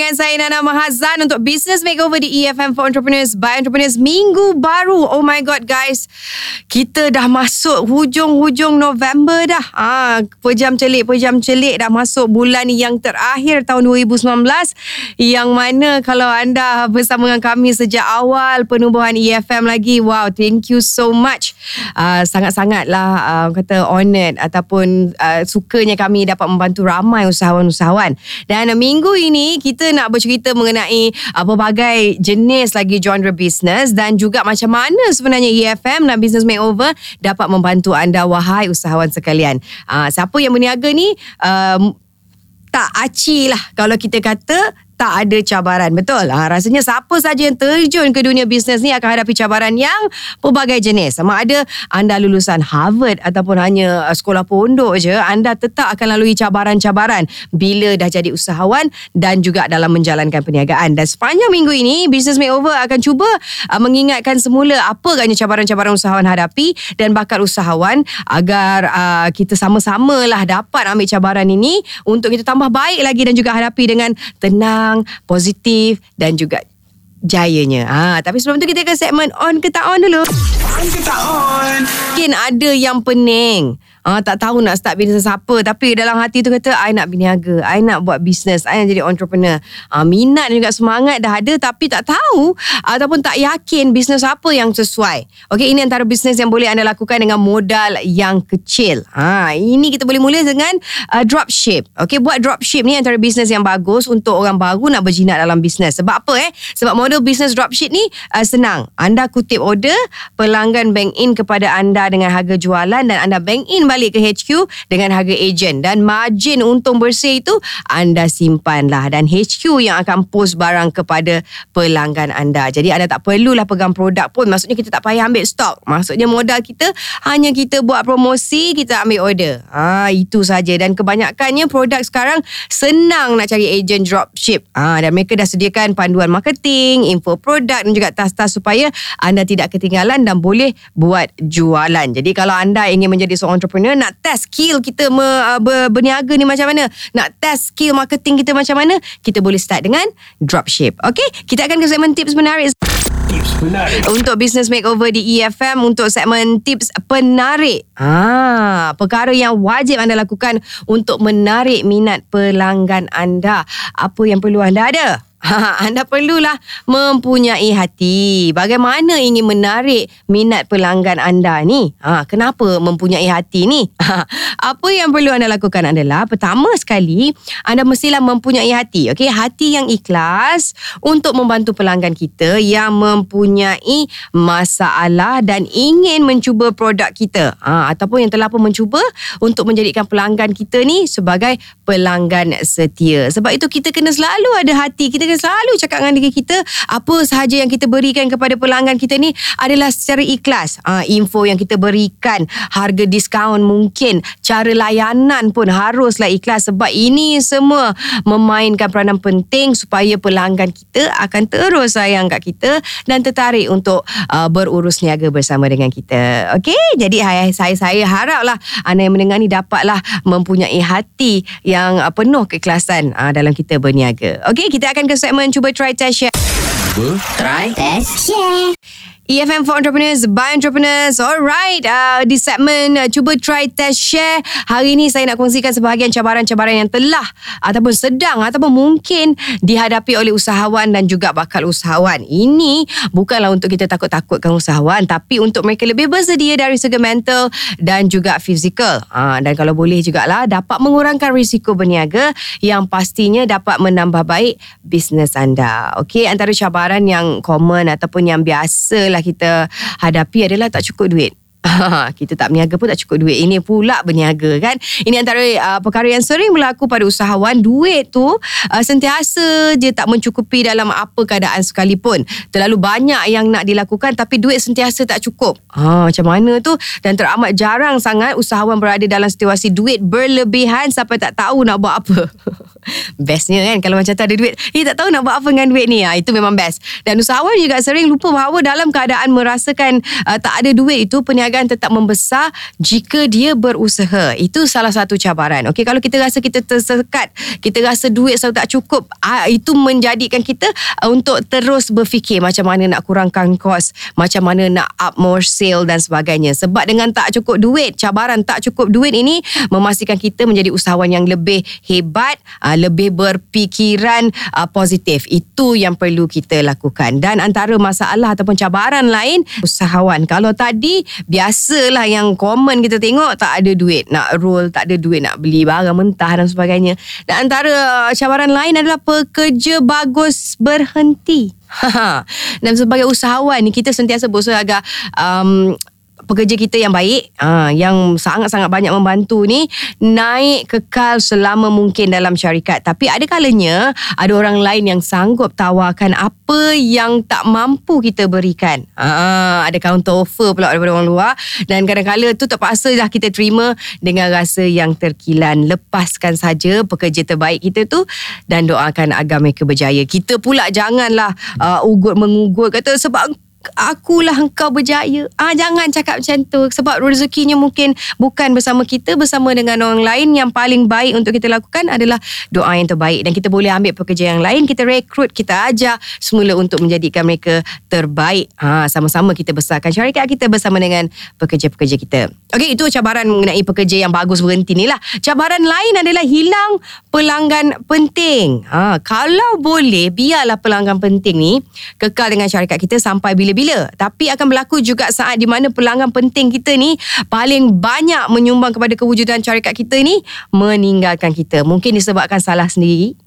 dengan saya Nana Mahazan untuk Business Makeover di EFM for Entrepreneurs by Entrepreneurs minggu baru. Oh my god guys. Kita dah masuk hujung-hujung November dah. Ah, pejam celik, pejam celik dah masuk bulan yang terakhir tahun 2019 yang mana kalau anda bersama dengan kami sejak awal penubuhan EFM lagi. Wow, thank you so much. Uh, sangat-sangatlah uh, kata honored ataupun uh, sukanya kami dapat membantu ramai usahawan-usahawan. Dan minggu ini kita nak bercerita mengenai uh, pelbagai jenis lagi genre bisnes dan juga macam mana sebenarnya EFM dan Business Makeover dapat membantu anda wahai usahawan sekalian. Uh, siapa yang berniaga ni uh, tak aci lah kalau kita kata tak ada cabaran. Betul. Ha, rasanya siapa saja yang terjun ke dunia bisnes ni akan hadapi cabaran yang pelbagai jenis. Sama ada anda lulusan Harvard ataupun hanya uh, sekolah pondok je, anda tetap akan lalui cabaran-cabaran bila dah jadi usahawan dan juga dalam menjalankan perniagaan. Dan sepanjang minggu ini, Business Makeover akan cuba uh, mengingatkan semula apa agaknya cabaran-cabaran usahawan hadapi dan bakat usahawan agar uh, kita sama-sama lah dapat ambil cabaran ini untuk kita tambah baik lagi dan juga hadapi dengan tenang senang, positif dan juga jayanya. Ha, tapi sebelum tu kita ke segmen on ke tak on dulu. On ke tak on? Mungkin ada yang pening. Ah, tak tahu nak start bisnes apa tapi dalam hati tu kata I nak berniaga, I nak buat bisnes, I nak jadi entrepreneur. Ah, minat dan juga semangat dah ada tapi tak tahu ataupun tak yakin bisnes apa yang sesuai. Okey, ini antara bisnes yang boleh anda lakukan dengan modal yang kecil. Ha, ini kita boleh mula dengan uh, dropship. Okey, buat dropship ni antara bisnes yang bagus untuk orang baru nak berjinak dalam bisnes. Sebab apa eh? Sebab model bisnes dropship ni uh, senang. Anda kutip order, pelanggan bank in kepada anda dengan harga jualan dan anda bank in balik ke HQ dengan harga ejen dan margin untung bersih itu anda simpanlah dan HQ yang akan post barang kepada pelanggan anda. Jadi anda tak perlulah pegang produk pun. Maksudnya kita tak payah ambil stok. Maksudnya modal kita hanya kita buat promosi, kita ambil order. Ha, itu saja dan kebanyakannya produk sekarang senang nak cari ejen dropship. Ha, dan mereka dah sediakan panduan marketing, info produk dan juga tas-tas supaya anda tidak ketinggalan dan boleh buat jualan. Jadi kalau anda ingin menjadi seorang entrepreneur entrepreneur nak test skill kita me, uh, ber, berniaga ni macam mana. Nak test skill marketing kita macam mana kita boleh start dengan dropship. Okay kita akan ke segmen tips menarik. Tips penarik untuk business makeover di EFM untuk segmen tips penarik. Ah perkara yang wajib anda lakukan untuk menarik minat pelanggan anda. Apa yang perlu anda ada Ha, anda perlulah mempunyai hati. Bagaimana ingin menarik minat pelanggan anda ni? Ha, kenapa mempunyai hati ni? Ha, apa yang perlu anda lakukan adalah pertama sekali anda mestilah mempunyai hati. Okey, hati yang ikhlas untuk membantu pelanggan kita yang mempunyai masalah dan ingin mencuba produk kita. Ha, ataupun yang telah pun mencuba untuk menjadikan pelanggan kita ni sebagai pelanggan setia. Sebab itu kita kena selalu ada hati. Kita kena selalu cakap dengan diri kita apa sahaja yang kita berikan kepada pelanggan kita ni adalah secara ikhlas. Uh, info yang kita berikan, harga diskaun mungkin, cara layanan pun haruslah ikhlas sebab ini semua memainkan peranan penting supaya pelanggan kita akan terus sayang kat kita dan tertarik untuk uh, berurus niaga bersama dengan kita. Okey, jadi saya saya haraplah anda yang mendengar ni dapatlah mempunyai hati yang uh, penuh keikhlasan uh, dalam kita berniaga. Okey, kita akan ke segmen cuba try test share. Cuba try test share. EFM for Entrepreneurs by Entrepreneurs. Alright, uh, di segmen uh, cuba try test share. Hari ini saya nak kongsikan sebahagian cabaran-cabaran yang telah ataupun sedang ataupun mungkin dihadapi oleh usahawan dan juga bakal usahawan. Ini bukanlah untuk kita takut-takutkan usahawan tapi untuk mereka lebih bersedia dari segi mental dan juga fizikal. Uh, dan kalau boleh jugalah dapat mengurangkan risiko berniaga yang pastinya dapat menambah baik bisnes anda. Okey, antara cabaran yang common ataupun yang biasa lah kita hadapi adalah tak cukup duit. kita tak berniaga pun tak cukup duit. Ini pula berniaga kan. Ini antara uh, perkara yang sering berlaku pada usahawan. Duit tu uh, sentiasa je tak mencukupi dalam apa keadaan sekalipun. Terlalu banyak yang nak dilakukan tapi duit sentiasa tak cukup. Ha, macam mana tu? Dan teramat jarang sangat usahawan berada dalam situasi duit berlebihan sampai tak tahu nak buat apa. Bestnya kan kalau macam tak ada duit, eh tak tahu nak buat apa dengan duit ni. Ha, itu memang best. Dan usahawan juga sering lupa bahawa dalam keadaan merasakan uh, tak ada duit itu, perniagaan tetap membesar jika dia berusaha. Itu salah satu cabaran. Okey, kalau kita rasa kita tersekat, kita rasa duit selalu tak cukup, itu menjadikan kita uh, untuk terus berfikir macam mana nak kurangkan kos, macam mana nak up more sale dan sebagainya. Sebab dengan tak cukup duit, cabaran tak cukup duit ini memastikan kita menjadi usahawan yang lebih hebat, lebih berfikiran positif. Itu yang perlu kita lakukan. Dan antara masalah ataupun cabaran lain, usahawan. Kalau tadi, biasalah yang common kita tengok, tak ada duit nak roll, tak ada duit nak beli barang mentah dan sebagainya. Dan antara uh, cabaran lain adalah pekerja bagus berhenti. dan sebagai usahawan ni kita sentiasa berusaha agar um, pekerja kita yang baik uh, yang sangat-sangat banyak membantu ni naik kekal selama mungkin dalam syarikat. Tapi ada kalanya ada orang lain yang sanggup tawarkan apa yang tak mampu kita berikan. Uh, ada counter offer pula daripada orang luar. Dan kadang-kadang tu terpaksa dah kita terima dengan rasa yang terkilan. Lepaskan saja pekerja terbaik kita tu dan doakan agar mereka berjaya kita pula janganlah uh, ugut mengugut kata sebab akulah engkau berjaya. Ah jangan cakap macam tu sebab rezekinya mungkin bukan bersama kita bersama dengan orang lain yang paling baik untuk kita lakukan adalah doa yang terbaik dan kita boleh ambil pekerja yang lain kita rekrut kita ajar semula untuk menjadikan mereka terbaik. Ha sama-sama kita besarkan syarikat kita bersama dengan pekerja-pekerja kita. Okey itu cabaran mengenai pekerja yang bagus berhenti ni lah. Cabaran lain adalah hilang pelanggan penting. Ha kalau boleh biarlah pelanggan penting ni kekal dengan syarikat kita sampai bila bila-bila. Tapi akan berlaku juga saat di mana pelanggan penting kita ni paling banyak menyumbang kepada kewujudan syarikat kita ni meninggalkan kita. Mungkin disebabkan salah sendiri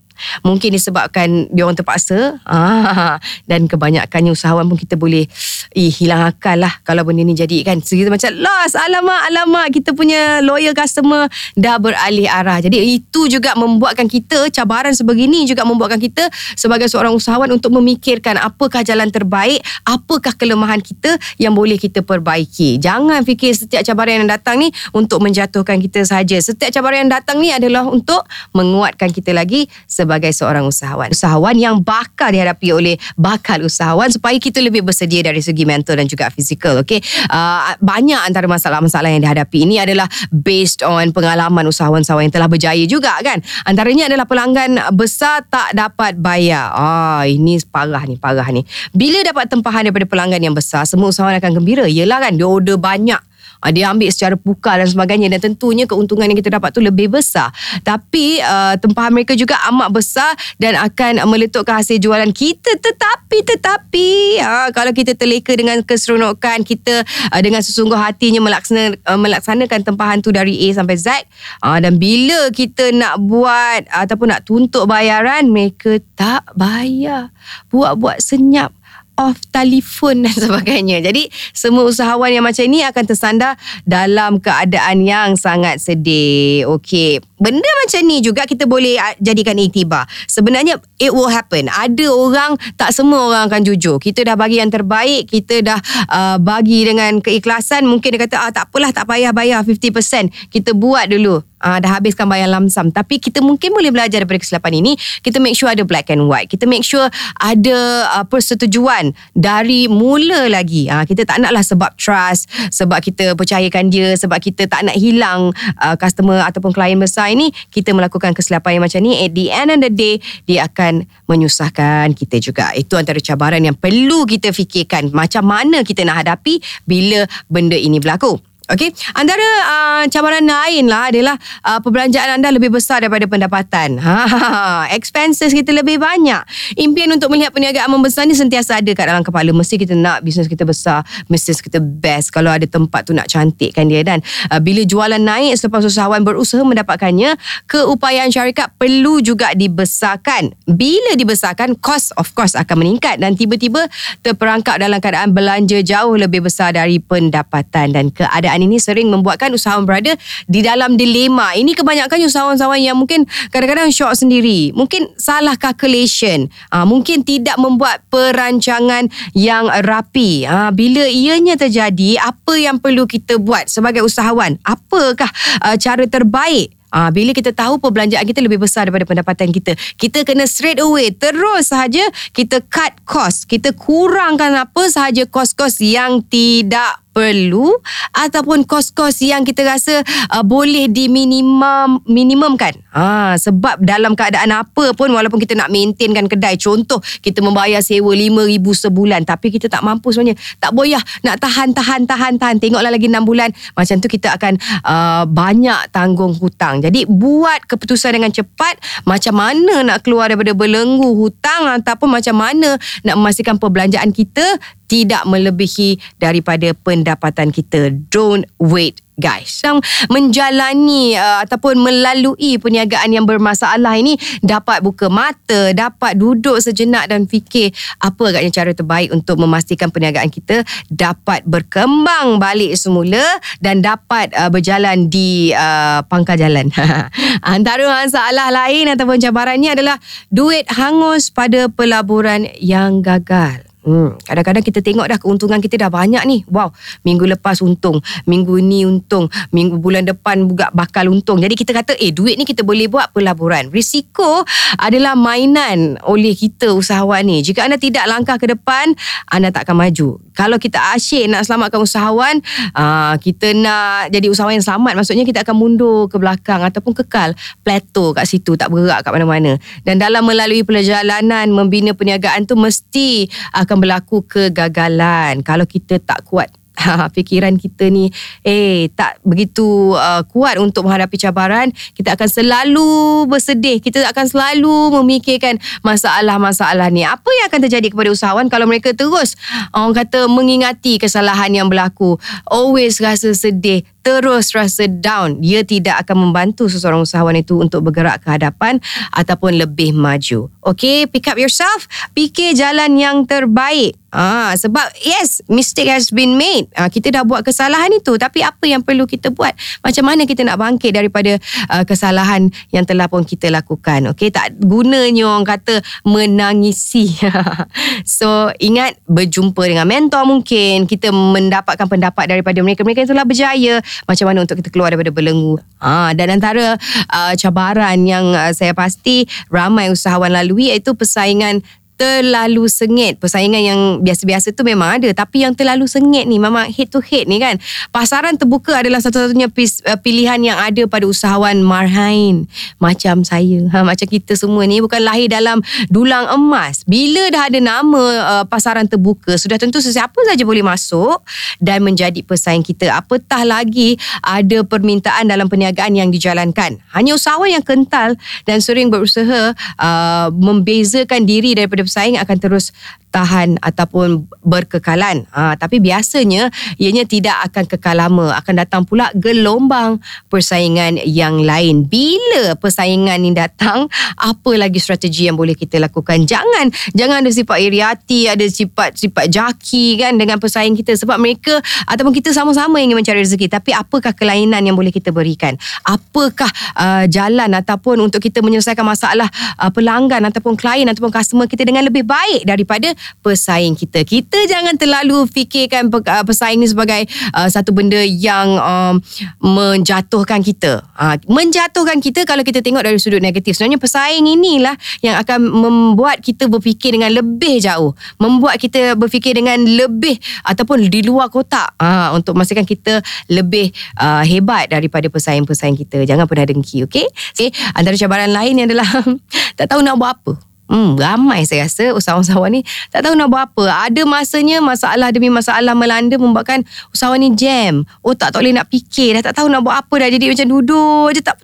Mungkin disebabkan dia orang terpaksa. Ah, Dan kebanyakannya usahawan pun kita boleh eh, Hilang akal lah Kalau benda ni jadi kan? So, Kita macam lost Alamak, alamak Kita punya loyal customer Dah beralih arah. Jadi itu juga membuatkan kita Cabaran sebegini juga membuatkan kita Sebagai seorang usahawan Untuk memikirkan Apakah jalan terbaik Apakah kelemahan kita Yang boleh kita perbaiki. Jangan fikir setiap cabaran yang datang ni Untuk menjatuhkan kita saja. Setiap cabaran yang datang ni adalah Untuk menguatkan kita lagi sebagai seorang usahawan. Usahawan yang bakal dihadapi oleh bakal usahawan supaya kita lebih bersedia dari segi mental dan juga fizikal. Okay? Uh, banyak antara masalah-masalah yang dihadapi ini adalah based on pengalaman usahawan-usahawan yang telah berjaya juga kan. Antaranya adalah pelanggan besar tak dapat bayar. Ah, ini parah ni, parah ni. Bila dapat tempahan daripada pelanggan yang besar, semua usahawan akan gembira. Yelah kan, dia order banyak dia ambil secara pukal dan sebagainya. Dan tentunya keuntungan yang kita dapat tu lebih besar. Tapi uh, tempahan mereka juga amat besar dan akan meletupkan hasil jualan kita. Tetapi tetapi uh, kalau kita terleka dengan keseronokan kita uh, dengan sesungguh hatinya melaksana, uh, melaksanakan tempahan tu dari A sampai Z uh, dan bila kita nak buat ataupun nak tuntut bayaran mereka tak bayar. Buat-buat senyap off telefon dan sebagainya. Jadi semua usahawan yang macam ini akan tersandar dalam keadaan yang sangat sedih. Okey. Benda macam ni juga kita boleh ah, jadikan iktibar. Sebenarnya it will happen. Ada orang tak semua orang akan jujur. Kita dah bagi yang terbaik, kita dah uh, bagi dengan keikhlasan, mungkin dia kata ah tak apalah tak payah bayar 50%. Kita buat dulu uh, dah habiskan bayar lamsam tapi kita mungkin boleh belajar daripada kesilapan ini kita make sure ada black and white kita make sure ada uh, persetujuan dari mula lagi uh, kita tak naklah sebab trust sebab kita percayakan dia sebab kita tak nak hilang uh, customer ataupun klien besar ini kita melakukan kesilapan yang macam ni at the end of the day dia akan menyusahkan kita juga. Itu antara cabaran yang perlu kita fikirkan. Macam mana kita nak hadapi bila benda ini berlaku Okey, antara uh, cabaran lain lah adalah uh, perbelanjaan anda lebih besar daripada pendapatan. Ha, expenses kita lebih banyak. Impian untuk melihat perniagaan membesar ni sentiasa ada kat dalam kepala. Mesti kita nak bisnes kita besar, bisnes kita best. Kalau ada tempat tu nak cantikkan dia dan uh, bila jualan naik selepas usahawan berusaha mendapatkannya, keupayaan syarikat perlu juga dibesarkan. Bila dibesarkan, cost of course akan meningkat dan tiba-tiba terperangkap dalam keadaan belanja jauh lebih besar dari pendapatan dan keadaan keadaan ini sering membuatkan usahawan berada di dalam dilema. Ini kebanyakan usahawan-usahawan yang mungkin kadang-kadang shock sendiri. Mungkin salah calculation. Uh, mungkin tidak membuat perancangan yang rapi. Uh, bila ianya terjadi, apa yang perlu kita buat sebagai usahawan? Apakah uh, cara terbaik Ah, bila kita tahu perbelanjaan kita lebih besar daripada pendapatan kita, kita kena straight away terus sahaja kita cut cost. Kita kurangkan apa sahaja kos-kos yang tidak perlu ataupun kos-kos yang kita rasa uh, boleh diminimum minimumkan. Ha sebab dalam keadaan apa pun walaupun kita nak maintainkan kedai contoh kita membayar sewa 5000 sebulan tapi kita tak mampu sebenarnya. Tak boyah nak tahan tahan tahan tahan tengoklah lagi 6 bulan macam tu kita akan uh, banyak tanggung hutang. Jadi buat keputusan dengan cepat macam mana nak keluar daripada belenggu hutang ataupun macam mana nak memastikan perbelanjaan kita tidak melebihi daripada pendapatan kita. Don't wait guys. Yang menjalani uh, ataupun melalui perniagaan yang bermasalah ini dapat buka mata, dapat duduk sejenak dan fikir apa agaknya cara terbaik untuk memastikan perniagaan kita dapat berkembang balik semula dan dapat uh, berjalan di uh, pangkal jalan. Antara masalah lain ataupun cabarannya adalah duit hangus pada pelaburan yang gagal. Hmm, kadang-kadang kita tengok dah keuntungan kita dah banyak ni. Wow, minggu lepas untung, minggu ni untung, minggu bulan depan juga bakal untung. Jadi kita kata, eh duit ni kita boleh buat pelaburan. Risiko adalah mainan oleh kita usahawan ni. Jika anda tidak langkah ke depan, anda tak akan maju. Kalau kita asyik nak selamatkan usahawan, uh, kita nak jadi usahawan yang selamat, maksudnya kita akan mundur ke belakang ataupun kekal plateau kat situ, tak bergerak kat mana-mana. Dan dalam melalui perjalanan membina perniagaan tu mesti akan akan berlaku kegagalan. Kalau kita tak kuat fikiran kita ni eh tak begitu uh, kuat untuk menghadapi cabaran kita akan selalu bersedih. Kita akan selalu memikirkan masalah-masalah ni. Apa yang akan terjadi kepada usahawan kalau mereka terus orang kata mengingati kesalahan yang berlaku? Always rasa sedih terus rasa down, dia tidak akan membantu seseorang usahawan itu untuk bergerak ke hadapan ataupun lebih maju. Okay, pick up yourself, fikir jalan yang terbaik. Ah, sebab yes, mistake has been made. Ah, kita dah buat kesalahan itu, tapi apa yang perlu kita buat? Macam mana kita nak bangkit daripada uh, kesalahan yang telah pun kita lakukan? Okay, tak gunanya orang kata menangisi. so, ingat berjumpa dengan mentor mungkin, kita mendapatkan pendapat daripada mereka. Mereka telah berjaya macam mana untuk kita keluar daripada belenggu. Ha, dan antara uh, cabaran yang uh, saya pasti ramai usahawan lalui iaitu persaingan terlalu sengit. Persaingan yang biasa-biasa tu memang ada tapi yang terlalu sengit ni memang head to head ni kan. Pasaran terbuka adalah satu-satunya uh, pilihan yang ada pada usahawan marhain. Macam saya. Ha, macam kita semua ni bukan lahir dalam dulang emas. Bila dah ada nama uh, pasaran terbuka sudah tentu sesiapa saja boleh masuk dan menjadi pesaing kita. Apatah lagi ada permintaan dalam perniagaan yang dijalankan. Hanya usahawan yang kental dan sering berusaha uh, membezakan diri daripada bersaing akan terus tahan ataupun berkekalan. Ha, tapi biasanya ianya tidak akan kekal lama. Akan datang pula gelombang persaingan yang lain. Bila persaingan ini datang, apa lagi strategi yang boleh kita lakukan? Jangan jangan ada sifat iri hati, ada sifat sifat jaki kan dengan pesaing kita sebab mereka ataupun kita sama-sama ingin mencari rezeki. Tapi apakah kelainan yang boleh kita berikan? Apakah uh, jalan ataupun untuk kita menyelesaikan masalah uh, pelanggan ataupun klien ataupun customer kita dengan lebih baik daripada pesaing kita. Kita jangan terlalu fikirkan uh, pesaing ni sebagai uh, satu benda yang um, menjatuhkan kita. Uh, menjatuhkan kita kalau kita tengok dari sudut negatif. Sebenarnya pesaing inilah yang akan membuat kita berfikir dengan lebih jauh. Membuat kita berfikir dengan lebih ataupun di luar kotak uh, untuk memastikan kita lebih uh, hebat daripada pesaing-pesaing kita. Jangan pernah dengki, okay? okay? Antara cabaran lain adalah tak tahu nak buat apa. Hmm, ramai saya rasa usahawan-usahawan ni tak tahu nak buat apa. Ada masanya masalah demi masalah melanda membuatkan usahawan ni jam. Oh tak, tak boleh nak fikir. Dah tak tahu nak buat apa dah. Jadi macam duduk je tak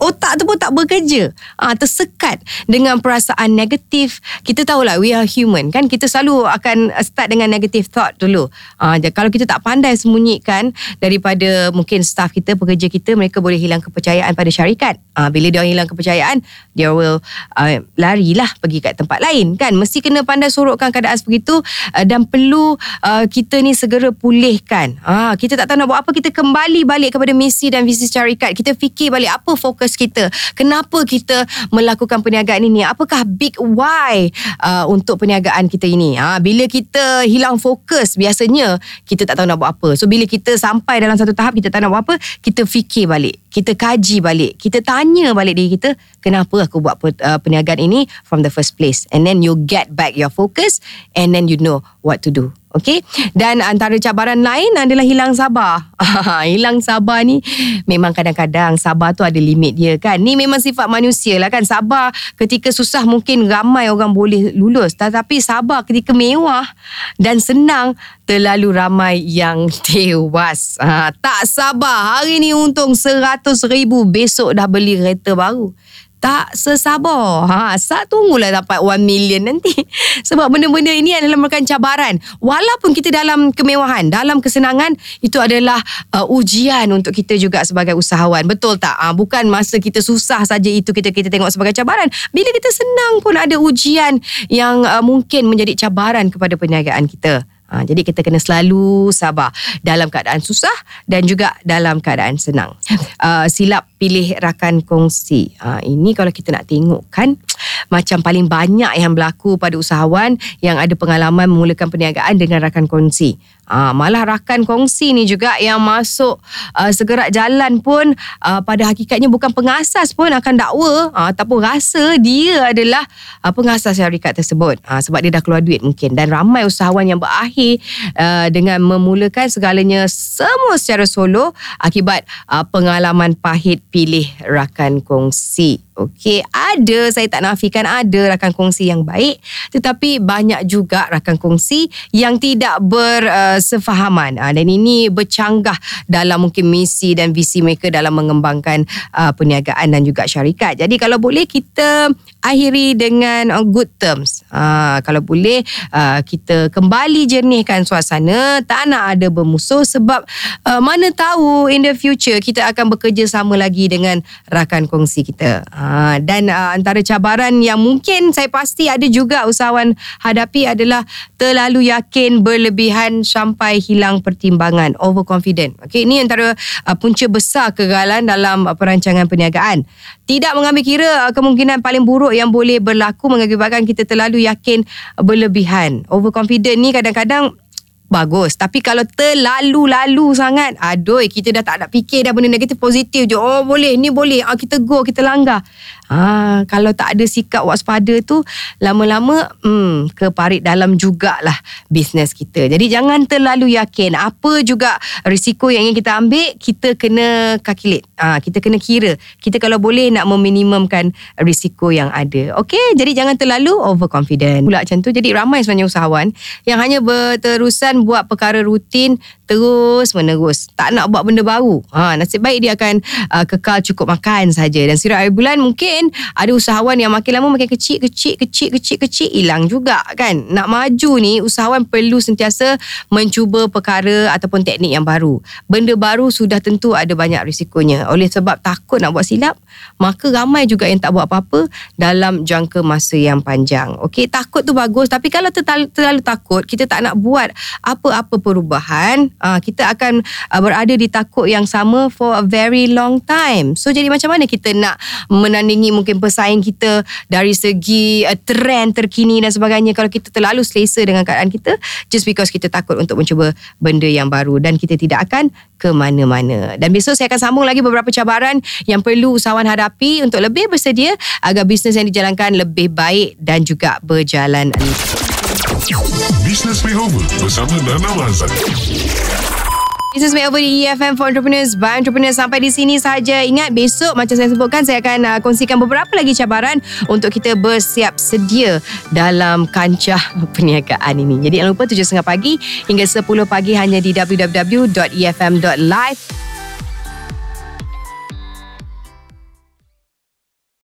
otak tu pun tak bekerja. Ah tersekat dengan perasaan negatif. Kita tahulah we are human kan kita selalu akan start dengan negative thought dulu. Ah kalau kita tak pandai sembunyikan daripada mungkin staff kita, pekerja kita mereka boleh hilang kepercayaan pada syarikat. Ah bila dia hilang kepercayaan, dia will uh, larilah pergi kat tempat lain kan. Mesti kena pandai sorokkan keadaan seperti itu uh, dan perlu uh, kita ni segera pulihkan. Ah kita tak tahu nak buat apa kita kembali balik kepada misi dan visi syarikat. Kita fikir balik apa fokus purpose kita. Kenapa kita melakukan perniagaan ini? Apakah big why uh, untuk perniagaan kita ini? Ha, bila kita hilang fokus, biasanya kita tak tahu nak buat apa. So bila kita sampai dalam satu tahap kita tak nak buat apa, kita fikir balik. Kita kaji balik. Kita tanya balik diri kita, kenapa aku buat uh, perniagaan ini from the first place? And then you get back your focus and then you know what to do. Okay Dan antara cabaran lain adalah hilang sabar Hilang sabar ni Memang kadang-kadang sabar tu ada limit dia kan? Ni memang sifat manusia lah kan? Sabar ketika susah mungkin ramai orang boleh lulus. Tetapi sabar ketika mewah dan senang Terlalu ramai yang tewas. Ha, Tak sabar Hari ni untung seratus ribu Besok dah beli kereta baru tak sesabar. Ha, sat tunggulah dapat 1 million nanti. Sebab benda-benda ini adalah merupakan cabaran. Walaupun kita dalam kemewahan, dalam kesenangan, itu adalah uh, ujian untuk kita juga sebagai usahawan. Betul tak? Ha, bukan masa kita susah saja itu kita kita tengok sebagai cabaran. Bila kita senang pun ada ujian yang uh, mungkin menjadi cabaran kepada perniagaan kita. Ha, jadi kita kena selalu sabar dalam keadaan susah dan juga dalam keadaan senang. Uh, silap pilih rakan kongsi. Ha, ini kalau kita nak tengok kan macam paling banyak yang berlaku pada usahawan yang ada pengalaman memulakan perniagaan dengan rakan kongsi. Ha, malah rakan kongsi ni juga yang masuk uh, segerak jalan pun uh, pada hakikatnya bukan pengasas pun akan dakwa. Uh, ataupun rasa dia adalah uh, pengasas syarikat tersebut. Uh, sebab dia dah keluar duit mungkin. Dan ramai usahawan yang berakhir uh, dengan memulakan segalanya semua secara solo akibat uh, pengalaman pahit pilih rakan kongsi. Okey, ada saya tak nafikan ada rakan kongsi yang baik tetapi banyak juga rakan kongsi yang tidak bersefahaman uh, uh, dan ini bercanggah dalam mungkin misi dan visi mereka dalam mengembangkan uh, perniagaan dan juga syarikat. Jadi kalau boleh kita akhiri dengan uh, good terms. Uh, kalau boleh uh, kita kembali jernihkan suasana, tak nak ada bermusuh sebab uh, mana tahu in the future kita akan bekerja sama lagi dengan rakan kongsi kita. Uh, dan uh, antara cabaran yang mungkin saya pasti ada juga usahawan hadapi adalah terlalu yakin berlebihan sampai hilang pertimbangan overconfident. Okey ini antara uh, punca besar kegagalan dalam uh, perancangan perniagaan. Tidak mengambil kira uh, kemungkinan paling buruk yang boleh berlaku mengakibatkan kita terlalu yakin berlebihan. Overconfident ni kadang-kadang bagus. Tapi kalau terlalu-lalu sangat, aduh kita dah tak nak fikir dah benda negatif positif je. Oh boleh, ni boleh. Ah, kita go, kita langgar. Ah, kalau tak ada sikap waspada tu, lama-lama hmm, ke parit dalam jugalah bisnes kita. Jadi jangan terlalu yakin. Apa juga risiko yang ingin kita ambil, kita kena calculate. Ah, kita kena kira. Kita kalau boleh nak meminimumkan risiko yang ada. Okay, jadi jangan terlalu overconfident. Pula macam tu. Jadi ramai sebenarnya usahawan yang hanya berterusan buat perkara rutin terus menerus. Tak nak buat benda baru. Ha, nasib baik dia akan uh, kekal cukup makan saja. Dan sirap air bulan mungkin ada usahawan yang makin lama makin kecil, kecil, kecil, kecil, kecil, hilang juga kan. Nak maju ni usahawan perlu sentiasa mencuba perkara ataupun teknik yang baru. Benda baru sudah tentu ada banyak risikonya. Oleh sebab takut nak buat silap, maka ramai juga yang tak buat apa-apa dalam jangka masa yang panjang. Okey, takut tu bagus tapi kalau terlalu, terlalu takut, kita tak nak buat apa-apa perubahan, uh, kita akan uh, berada di takut yang sama for a very long time. So jadi macam mana kita nak menandingi mungkin pesaing kita dari segi uh, trend terkini dan sebagainya kalau kita terlalu selesa dengan keadaan kita just because kita takut untuk mencuba benda yang baru dan kita tidak akan ke mana-mana. Dan besok saya akan sambung lagi beberapa cabaran yang perlu usahawan hadapi untuk lebih bersedia agar bisnes yang dijalankan lebih baik dan juga berjalan. Business Makeover bersama Nana Mazan. Business Makeover di EFM for Entrepreneurs by Entrepreneurs sampai di sini saja. Ingat besok macam saya sebutkan saya akan uh, kongsikan beberapa lagi cabaran untuk kita bersiap sedia dalam kancah perniagaan ini. Jadi jangan lupa 7.30 pagi hingga 10 pagi hanya di www.efm.live